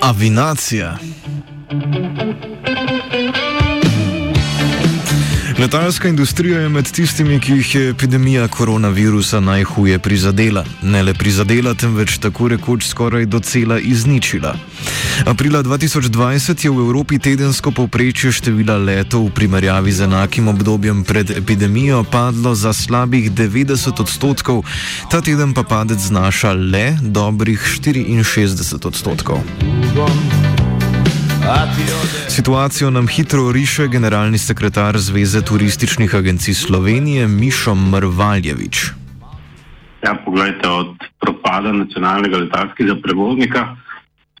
Avinacija. Letalska industrija je med tistimi, ki jih je epidemija koronavirusa najhuje prizadela. Ne le prizadela, temveč tako rekoč skoraj docela izničila. Aprila 2020 je v Evropi tedensko povprečje števila letov v primerjavi z enakim obdobjem pred epidemijo padlo za slabih 90 odstotkov, ta teden pa padec znaša le dobrih 64 odstotkov. Situacijo nam hitro riše generalni sekretar Zveze turističnih agencij Slovenije Mišo Mrvaljevič. Ja, poglejte, od propada nacionalnega letalskega prevoznika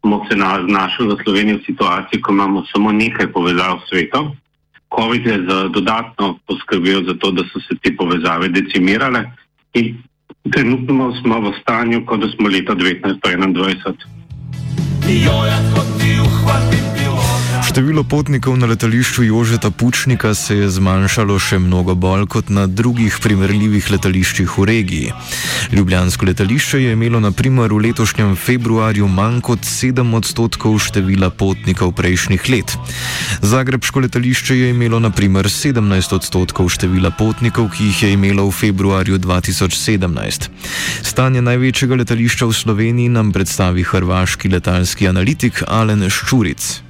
smo se znašli v Sloveniji v situaciji, ko imamo samo nekaj povezav s svetom. COVID je dodatno poskrbel za to, da so se te povezave decimirale in trenutno smo v stanju, kot da smo leta 1921. Število potnikov na letališču Jožeta Pučnika se je zmanjšalo še mnogo bolj kot na drugih primerljivih letališčih v regiji. Ljubljansko letališče je imelo na primer v letošnjem februarju manj kot 7 odstotkov števila potnikov prejšnjih let. Zagrebško letališče je imelo na primer 17 odstotkov števila potnikov, ki jih je imelo v februarju 2017. Stanje največjega letališča v Sloveniji nam predstavi hrvaški letalski analitik Alen Ščuric.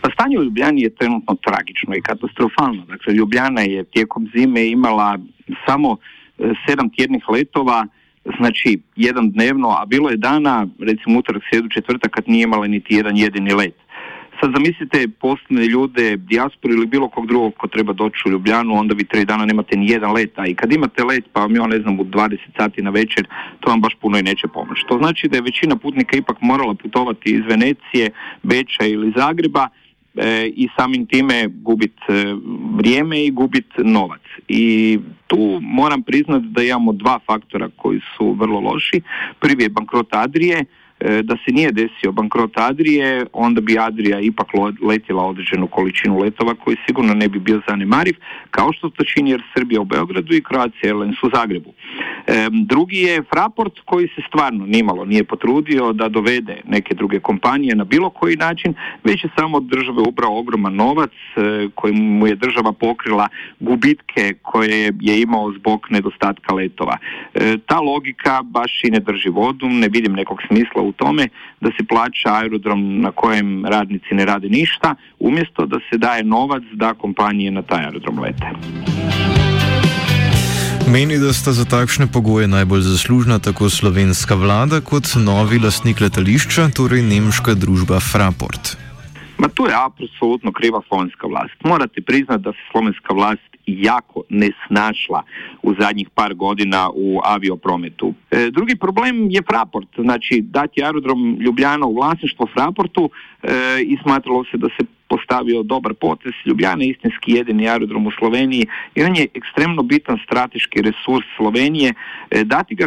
Pa stanje u Ljubljani je trenutno tragično i katastrofalno. Dakle, Ljubljana je tijekom zime imala samo e, sedam tjednih letova, znači jedan dnevno, a bilo je dana, recimo utorak, sredu, četvrtak, kad nije imala niti jedan jedini let. Sad zamislite poslovne ljude, dijasporu ili bilo kog drugog ko treba doći u Ljubljanu, onda vi tri dana nemate ni jedan let, a i kad imate let pa vam je on ne znam u 20 sati na večer, to vam baš puno i neće pomoći. To znači da je većina putnika ipak morala putovati iz Venecije, Beča ili Zagreba, i samim time gubit e, vrijeme i gubit novac. I tu moram priznati da imamo dva faktora koji su vrlo loši. Prvi je bankrot Adrije, E, da se nije desio bankrot Adrije, onda bi Adrija ipak letjela određenu količinu letova koji sigurno ne bi bio zanemariv, kao što to čini jer Srbija u Beogradu i Croatia Airlines u Zagrebu. E, drugi je Fraport koji se stvarno nimalo nije potrudio da dovede neke druge kompanije na bilo koji način, već je samo od države ubrao ogroman novac e, koji mu je država pokrila gubitke koje je imao zbog nedostatka letova. ta logika baš i ne drži vodu, ne vidim nekog smisla u tome da se plaća aerodrom na kojem radnici ne rade ništa, umjesto da se daje novac da kompanije na taj aerodrom lete. Meni, da sta za takšne pogoje najbolj zaslužna tako slovenska vlada kot novi lastnik letališča, torej nemška družba Fraport. Ma tu je apsolutno kriva slovenska vlast. Morate priznati da se slovenska vlast jako nesnašla u zadnjih par godina u avioprometu. E, drugi problem je Fraport, znači dati aerodrom Ljubljana u vlasništvo Fraportu e, i smatralo se da se postavio dobar potez. Ljubljana je istinski jedini aerodrom u Sloveniji i on je ekstremno bitan strateški resurs Slovenije. E, dati ga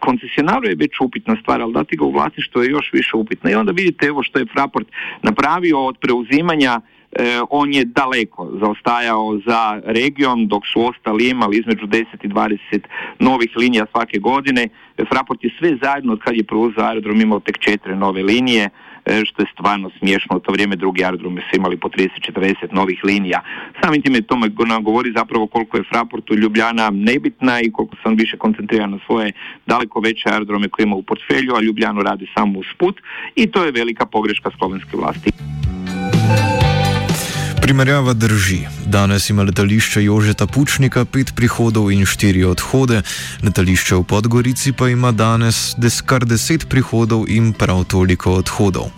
koncesionaru je već upitna stvar, ali dati ga u vlasništvo je još više upitna. I onda vidite evo što je Fraport napravio od preuzimanja E, on je daleko zaostajao za regijom dok su ostali imali između 10 i 20 novih linija svake godine. Fraport je sve zajedno od kad je preuzeo aerodrom imao tek četiri nove linije. E, što je stvarno smiješno. U to vrijeme drugi aerodromi su imali po 30-40 novih linija. Samim time tome nam govori zapravo koliko je Fraportu Ljubljana nebitna i koliko sam više koncentriran na svoje daleko veće aerodrome koje ima u portfelju, a Ljubljanu radi samo uz put i to je velika pogreška slovenske vlasti. Primerjava drži. Danes ima letališče Jožeta Pučnika pet prihodov in štiri odhode, letališče v Podgorici pa ima danes kar deset prihodov in prav toliko odhodov.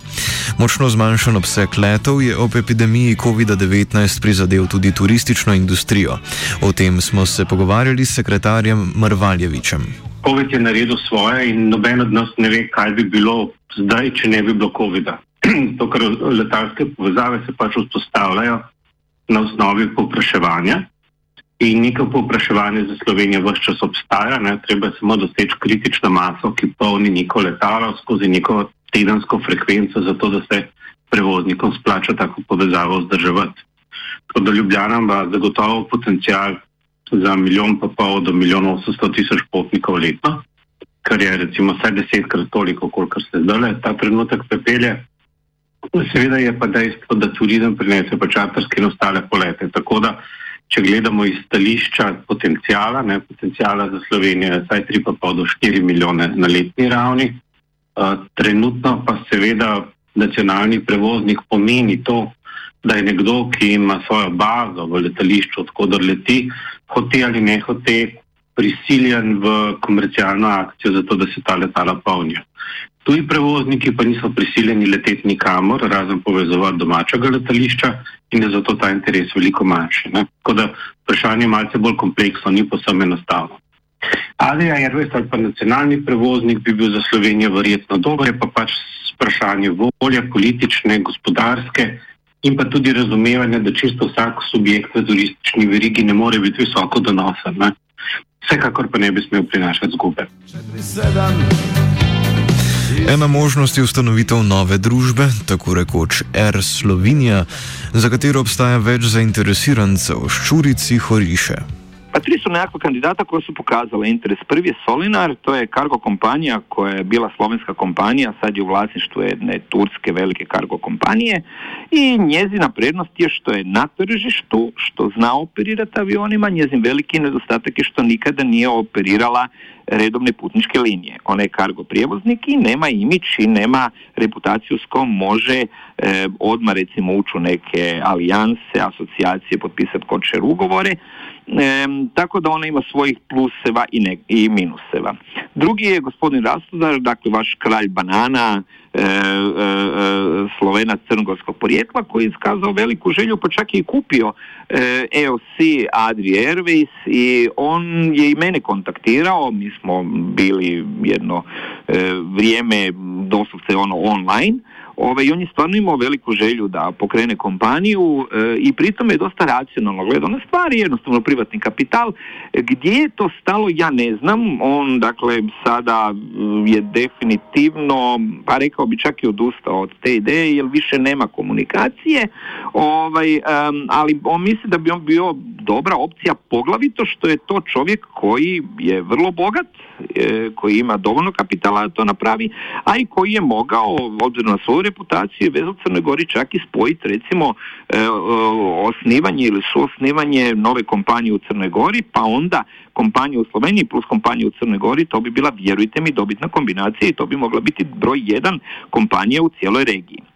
Močno zmanjšan obseg letov je ob epidemiji COVID-19 prizadel tudi turistično industrijo. O tem smo se pogovarjali s sekretarjem Mrvaljevičem. COVID je naredil svoje in noben od nas ne ve, kaj bi bilo zdaj, če ne bi bilo COVID-a. to, kar letalske povezave se pač vzpostavljajo na osnovi povpraševanja. In neko povpraševanje za Slovenijo vse čas obstaja, ne? treba samo doseči kritično maso, ki polni neko letalo skozi neko tedensko frekvenco, zato da se prevoznikom splača tako povezavo vzdrževati. Tako da Ljubljana ima zagotovo potencial za milijon pa pol do milijon 800 tisoč potnikov letno, kar je recimo vsaj desetkrat toliko, kolikor se zdaj ta trenutek prepelje. Seveda je pa dejstvo, da turizem prinese pa čarterske in ostale polete. Tako da, če gledamo iz stališča potencijala, ne potencijala za Slovenijo, je vsaj 3,5 do 4 milijone na letni ravni. Uh, trenutno pa seveda nacionalni prevoznik pomeni to, da je nekdo, ki ima svojo bazo v letališču, odkudar leti, hote ali ne hote, prisiljen v komercialno akcijo, zato da se ta letala polnijo. Tuji prevozniki pa niso prisiljeni leteti nikamor, razen povezovati domačega letališča in je zato ta interes veliko manjši. Tako da vprašanje je malce bolj kompleksno, ni posebno enostavno. Je Airways ali pa nacionalni prevoznik bi bil za Slovenijo verjetno dober, je pa pač vprašanje volje, politične, gospodarske in pa tudi razumevanje, da čisto vsak subjekt v turistični verigi ne more biti visoko donosen. Ne? Vsekakor pa ne bi smel prinašati zgube. 4, Ena možnost je ustanovitev nove družbe, tako rekoč Air Slovenija, za katero obstaja več zainteresirancev, ščurici Horiše. Pa tri su nekakva kandidata koja su pokazala interes. Prvi je Solinar, to je kargo kompanija koja je bila slovenska kompanija, sad je u vlasništvu jedne turske velike kargo kompanije i njezina prednost je što je na tržištu, što zna operirati avionima, njezin veliki nedostatak je što nikada nije operirala redovne putničke linije. Ona je kargo prijevoznik i nema imić i nema reputaciju s kojom može e, odmah recimo ući u neke alijanse, asocijacije, potpisati kočer ugovore. E, tako da ona ima svojih pluseva i, ne, i minuseva. Drugi je gospodin Rastudar, dakle vaš kralj banana, e, e, e Slovena crnogorskog porijekla koji je iskazao veliku želju pa čak i kupio e, EOC Adri Airways i on je i mene kontaktirao, mi smo bili jedno e, vrijeme doslovce ono online Ove, I on je stvarno imao veliku želju da pokrene kompaniju e, i pritom je dosta racionalno gledao na stvari, jednostavno privatni kapital. Gdje je to stalo, ja ne znam. On, dakle, sada je definitivno, pa rekao bi čak i odustao od te ideje, jer više nema komunikacije. Ovaj, ali on misli da bi on bio dobra opcija poglavito što je to čovjek koji je vrlo bogat, e, koji ima dovoljno kapitala da to napravi, a i koji je mogao, obzirom na svoju reputaciju i vezu Crnoj Gori čak i spojiti recimo e, osnivanje ili suosnivanje nove kompanije u Crnoj Gori, pa onda kompanije u Sloveniji plus kompanije u Crnoj Gori, to bi bila, vjerujte mi, dobitna kombinacija i to bi mogla biti broj jedan kompanija u cijeloj regiji.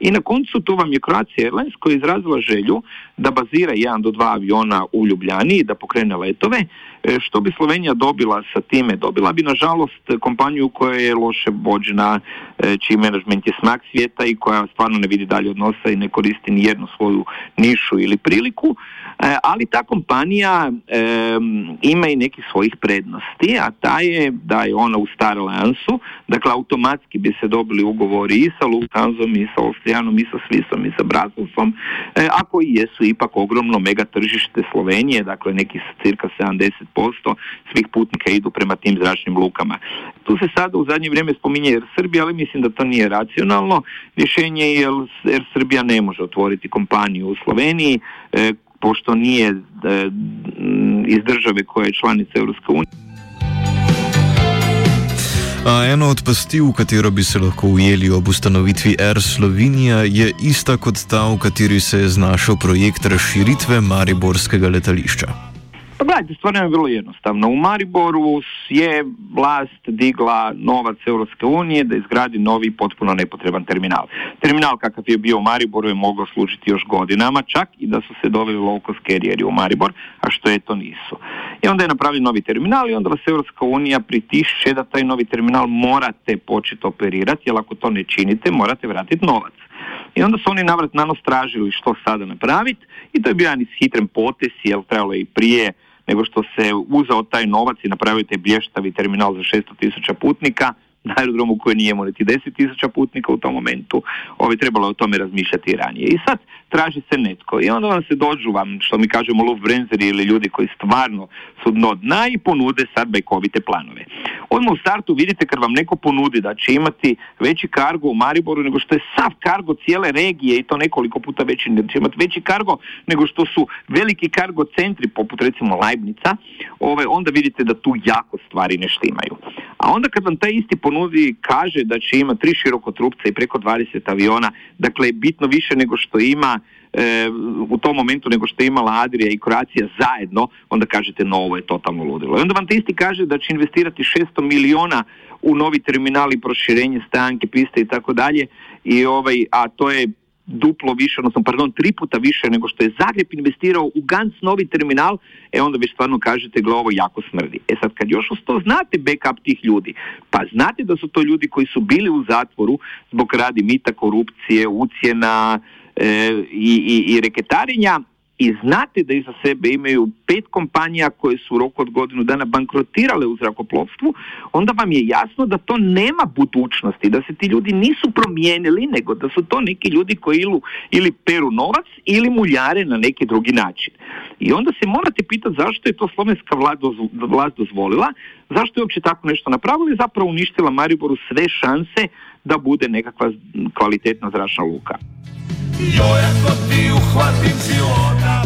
I na koncu tu vam je Croatia Airlines koja je izrazila želju da bazira jedan do dva aviona u Ljubljani i da pokrene letove. E, što bi Slovenija dobila sa time? Dobila bi nažalost kompaniju koja je loše vođena, e, čiji menadžment je smak svijeta i koja stvarno ne vidi dalje odnosa i ne koristi ni jednu svoju nišu ili priliku. E, ali ta kompanija ima i nekih svojih prednosti, a ta je da je ona u Star Alliance dakle automatski bi se dobili ugovori i sa Lufthansom i sa Austrijanom i sa Swissom i sa Bruselsom, e, a koji jesu ipak ogromno mega tržište Slovenije, dakle nekih cirka 70% svih putnika idu prema tim zračnim lukama. Tu se sada u zadnje vrijeme spominje Air Srbija, ali mislim da to nije racionalno. Rješenje je jer Srbija ne može otvoriti kompaniju u Sloveniji, e, pošto nije e, iz države koja je članica Europske unije. Eno od pasti, v katero bi se lahko ujeli ob ustanovitvi Air Slovenija, je ista kot ta, v kateri se je znašel projekt razširitve Mariborskega letališča. Pa gledajte, stvar je vrlo jednostavna. U Mariboru je vlast digla novac Europske unije da izgradi novi potpuno nepotreban terminal. Terminal kakav je bio u Mariboru je mogao služiti još godinama, čak i da su se doveli low cost carrieri u Maribor, a što je to nisu. I onda je napravljen novi terminal i onda vas Europska unija pritišće da taj novi terminal morate početi operirati, jer ako to ne činite morate vratiti novac. I onda su oni navrat nanos tražili što sada napraviti i to je bio jedan ishitren potez, jer trebalo je i prije nego što se uzeo taj novac i napravio taj blještavi terminal za 600 tisuća putnika na aerodromu koji nije imao niti 10 tisuća putnika u tom momentu, ovi trebalo je o tome razmišljati ranije. I sad traži se netko i onda vam se dođu vam, što mi kažemo Luftbrenzeri ili ljudi koji stvarno su dno dna i ponude sad bajkovite planove. Odmah u startu vidite kad vam neko ponudi da će imati veći kargo u Mariboru nego što je sav kargo cijele regije i to nekoliko puta veći, da će imati veći kargo nego što su veliki kargo centri poput recimo Leibnica, ovaj, onda vidite da tu jako stvari ne štimaju. A onda kad vam taj isti ponudi kaže da će imati tri širokotrupca i preko 20 aviona, dakle bitno više nego što ima e, u tom momentu nego što je imala Adria i Croatia zajedno, onda kažete no ovo je totalno ludilo. I onda vam te isti kaže da će investirati 600 miliona u novi terminal i proširenje stanke, piste i tako dalje, i ovaj, a to je duplo više, odnosno pardon, tri puta više nego što je Zagreb investirao u Gans novi terminal, e onda već stvarno kažete gle ovo jako smrdi. E sad kad još uz to znate backup tih ljudi, pa znate da su to ljudi koji su bili u zatvoru zbog radi mita, korupcije, ucjena e, i, i, i reketarenja, i znate da iza sebe imaju pet kompanija koje su u roku od godinu dana bankrotirale u zrakoplovstvu, onda vam je jasno da to nema budućnosti, da se ti ljudi nisu promijenili, nego da su to neki ljudi koji ilu, ili peru novac ili muljare na neki drugi način. I onda se morate pitati zašto je to slovenska vlast, dozvolila, zašto je uopće tako nešto napravila i zapravo uništila Mariboru sve šanse da bude nekakva kvalitetna zračna luka.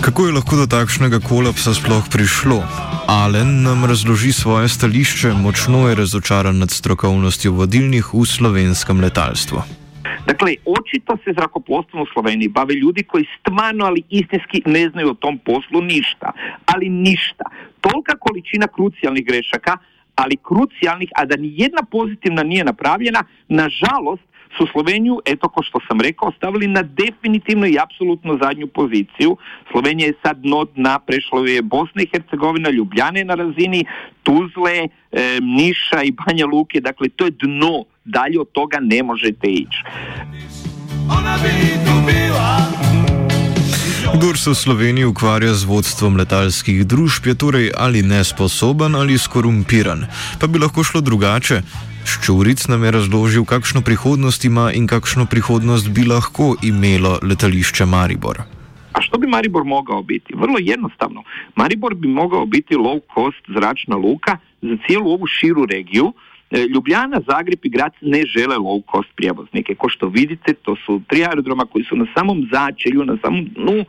Kako je lahko do takšnega kolapsa sploh prišlo? Alen nam razloži svoje stališče, močno je razočaran nad strokovnostjo vodilnih v slovenskem letalstvu. Dakle, očito se zrakoplovstvom u Sloveniji bave ljudi koji stvarno, ali istinski ne znaju o tom poslu ništa. Ali ništa. Tolika količina krucijalnih grešaka, ali krucijalnih, a da ni jedna pozitivna nije napravljena, nažalost, su Sloveniju, eto ko što sam rekao, stavili na definitivno i apsolutno zadnju poziciju. Slovenija je sad dno dna, prešlo je Bosna i Hercegovina, Ljubljane na razini, Tuzle, e, Niša i Banja Luke, dakle to je dno, dalje od toga ne možete ići. Ona bi tu bila. Kdor se v Sloveniji ukvarja z vodstvom letalskih družb, je torej ali nesposoben ali skorumpiran. Pa bi lahko šlo drugače. Ščuric nam je razložil, kakšno prihodnost ima in kakšno prihodnost bi lahko imelo letališče Maribor. A što bi Maribor mogao biti? Vrlo jednostavno. Maribor bi mogao biti low cost zračna luka za cijelu ovu širu regiju, E, Ljubljana, Zagreb i Grad ne žele low cost prijevoznike. Ko što vidite, to su tri aerodroma koji su na samom začelju, na samom dnu e,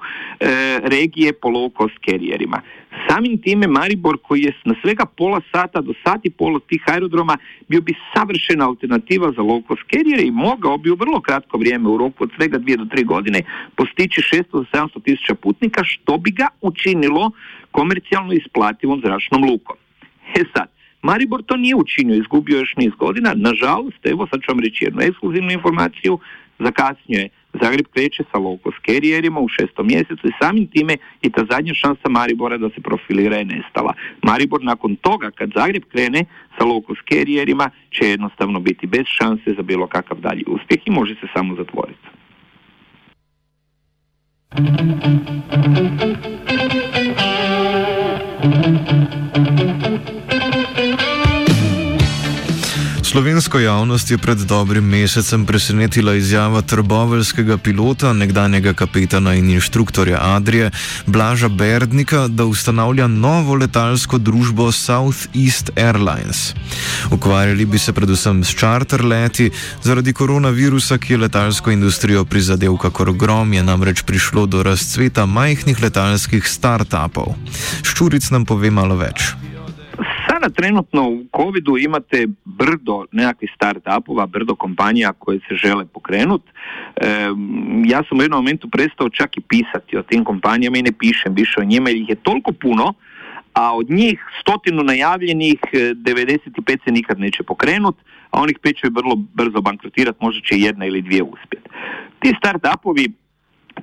regije po low cost karijerima. Samim time Maribor koji je na svega pola sata do sati pola tih aerodroma bio bi savršena alternativa za low cost karijere i mogao bi u vrlo kratko vrijeme u roku od svega dvije do tri godine postići 600 do 700 tisuća putnika što bi ga učinilo komercijalno isplativom zračnom lukom. E sad, Maribor to nije učinio, izgubio još niz godina. Nažalost, evo sad ću vam reći jednu ekskluzivnu informaciju, zakasnio je. Zagreb kreće sa low cost karijerima u šestom mjesecu i samim time i ta zadnja šansa Maribora da se profilira je nestala. Maribor nakon toga kad Zagreb krene sa low cost karijerima će jednostavno biti bez šanse za bilo kakav dalji uspjeh i može se samo zatvoriti. Slovensko javnost je pred dobrim mesecem presenetila izjava trboveljskega pilota, nekdanjega kapetana in inštruktorja Adrije, Blaža Berdnika, da ustanavlja novo letalsko družbo Southeast Airlines. Ukvarjali bi se predvsem s charter leti, zaradi koronavirusa, ki je letalsko industrijo prizadel kakor grom, je namreč prišlo do razcveta majhnih letalskih start-upov. Ščuric nam pove malo več aviona trenutno u covidu imate brdo nekakvih start-upova, brdo kompanija koje se žele pokrenuti. ja sam u jednom momentu prestao čak i pisati o tim kompanijama i ne pišem više o njima jer ih je toliko puno a od njih stotinu najavljenih 95 se nikad neće pokrenut, a onih pet će vrlo brzo bankrotirati, možda će jedna ili dvije uspjeti. Ti start-upovi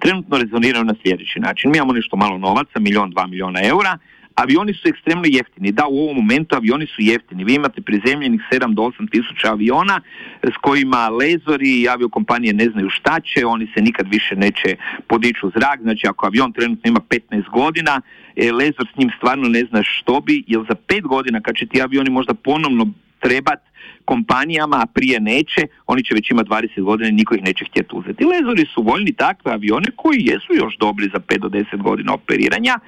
trenutno rezoniraju na sljedeći način. Mi imamo nešto malo novaca, milijon, dva milijuna eura, avioni su ekstremno jeftini. Da, u ovom momentu avioni su jeftini. Vi imate prizemljenih 7 do 8 tisuća aviona s kojima lezori i aviokompanije ne znaju šta će, oni se nikad više neće podići u zrak. Znači, ako avion trenutno ima 15 godina, e, lezor s njim stvarno ne zna što bi, jer za 5 godina kad će ti avioni možda ponovno trebat kompanijama, a prije neće, oni će već imati 20 godina i niko ih neće htjeti uzeti. Lezori su voljni takve avione koji jesu još dobri za 5 do 10 godina operiranja. E,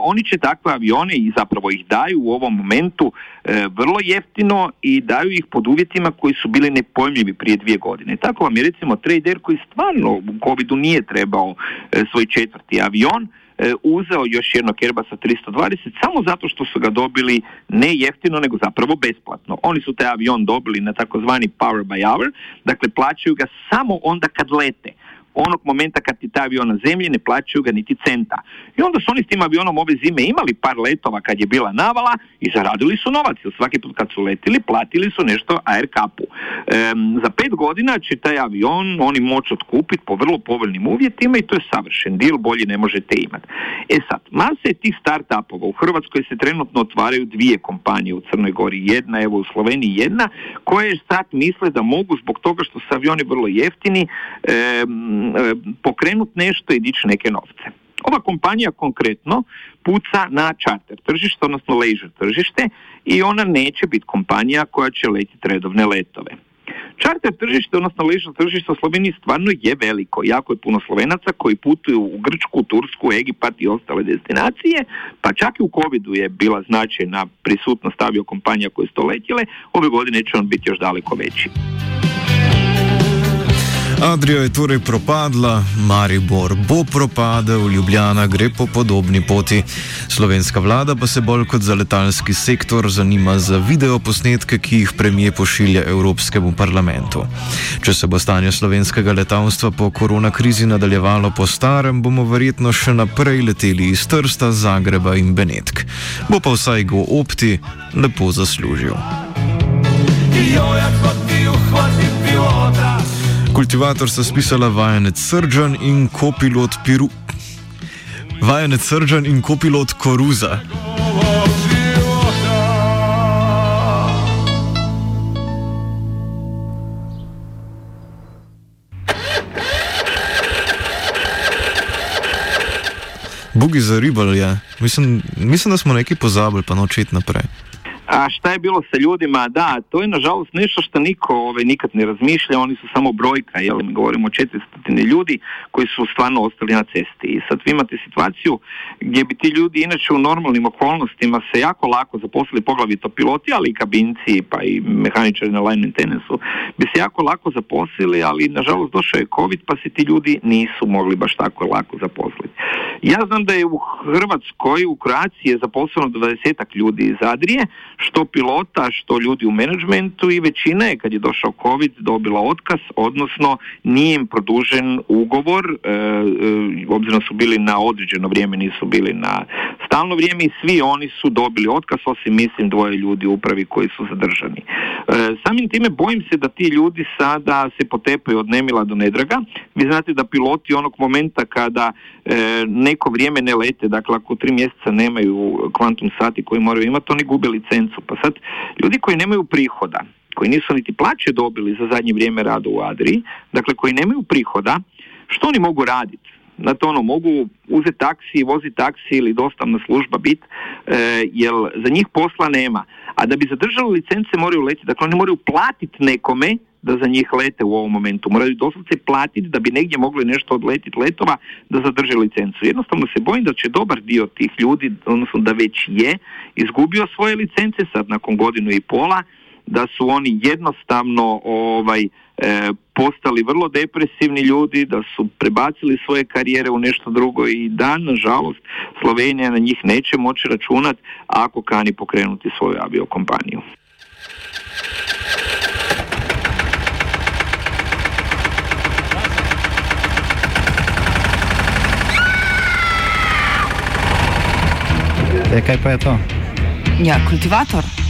oni će takve avione i zapravo ih daju u ovom momentu e, vrlo jeftino i daju ih pod uvjetima koji su bili nepojmljivi prije dvije godine. Tako vam je recimo trader koji stvarno u covidu nije trebao e, svoj četvrti avion, uzeo još jednog Airbusa 320 samo zato što su ga dobili ne jeftino nego zapravo besplatno. Oni su taj avion dobili na takozvani power by hour, dakle plaćaju ga samo onda kad lete onog momenta kad ti taj avion na zemlji ne plaćaju ga niti centa. I onda su oni s tim avionom ove zime imali par letova kad je bila navala i zaradili su novac. Jer svaki put kad su letili platili su nešto air kapu. za pet godina će taj avion oni moći otkupiti po vrlo povoljnim uvjetima i to je savršen dil, bolji ne možete imati. E sad, mase tih start-upova u Hrvatskoj se trenutno otvaraju dvije kompanije u Crnoj Gori, jedna evo u Sloveniji jedna, koje sad misle da mogu zbog toga što su avioni vrlo jeftini E, pokrenuti nešto i dići neke novce. Ova kompanija konkretno puca na charter tržište, odnosno leisure tržište i ona neće biti kompanija koja će letiti redovne letove. Charter tržište, odnosno leisure tržište u Sloveniji stvarno je veliko. Jako je puno Slovenaca koji putuju u Grčku, Tursku, Egipat i ostale destinacije, pa čak i u covidu je bila značajna prisutnost avio kompanija koje su to letjele. Ove godine će on biti još daleko veći. Adrija je torej propadla, Maribor bo propadel, Ljubljana gre po podobni poti. Slovenska vlada pa se bolj kot za letalski sektor zanima za videoposnetke, ki jih premije pošilja Evropskemu parlamentu. Če se bo stanje slovenskega letalstva po koronakrizi nadaljevalo po starem, bomo verjetno še naprej leteli iz Trsta, Zagreba in Benetk. Bo pa vsaj go opti lepo zaslužil. Jo, kultivator sta spisala vajenec Srdžan in kopilot Piru. Vajenec Srdžan in kopilot Koruza. Bugi za ribalje. Mislim, mislim, da smo nekaj pozabili, pa nočet naprej. A šta je bilo sa ljudima? Da, to je nažalost nešto što niko ovaj, nikad ne razmišlja, oni su samo brojka, jel, mi govorimo o 400 ljudi koji su stvarno ostali na cesti. I sad vi imate situaciju gdje bi ti ljudi inače u normalnim okolnostima se jako lako zaposlili, poglavito piloti, ali i kabinci, pa i mehaničari na line maintenance bi se jako lako zaposlili, ali nažalost došao je COVID pa se ti ljudi nisu mogli baš tako lako zaposliti. Ja znam da je u Hrvatskoj, u Kroaciji je zaposleno 20 ljudi iz Adrije, što pilota, što ljudi u menadžmentu i većina je kad je došao COVID dobila otkaz, odnosno nije im produžen ugovor, e, e, obzirom su bili na određeno vrijeme, nisu bili na stalno vrijeme i svi oni su dobili otkaz, osim mislim dvoje ljudi u upravi koji su zadržani. E, samim time bojim se da ti ljudi sada se potepaju od nemila do nedraga. Vi znate da piloti onog momenta kada neko vrijeme ne lete, dakle ako tri mjeseca nemaju kvantum sati koji moraju imati, oni gube licencu pa sad, ljudi koji nemaju prihoda, koji nisu niti plaće dobili za zadnje vrijeme rada u Adriji, dakle koji nemaju prihoda, što oni mogu raditi? Znate ono, mogu uzeti taksi, voziti taksi ili dostavna služba bit, e, jer za njih posla nema. A da bi zadržali licence moraju letiti, dakle oni moraju platiti nekome da za njih lete u ovom momentu. Moraju doslovce platiti da bi negdje mogli nešto odletiti letova da zadrže licencu. Jednostavno se bojim da će dobar dio tih ljudi, odnosno da već je, izgubio svoje licence sad nakon godinu i pola, da su oni jednostavno ovaj, e, postali vrlo depresivni ljudi, da su prebacili svoje karijere u nešto drugo i da, nažalost, Slovenija na njih neće moći računati ako kani pokrenuti svoju aviokompaniju. E, kaj pa je to? Ja, kultivator.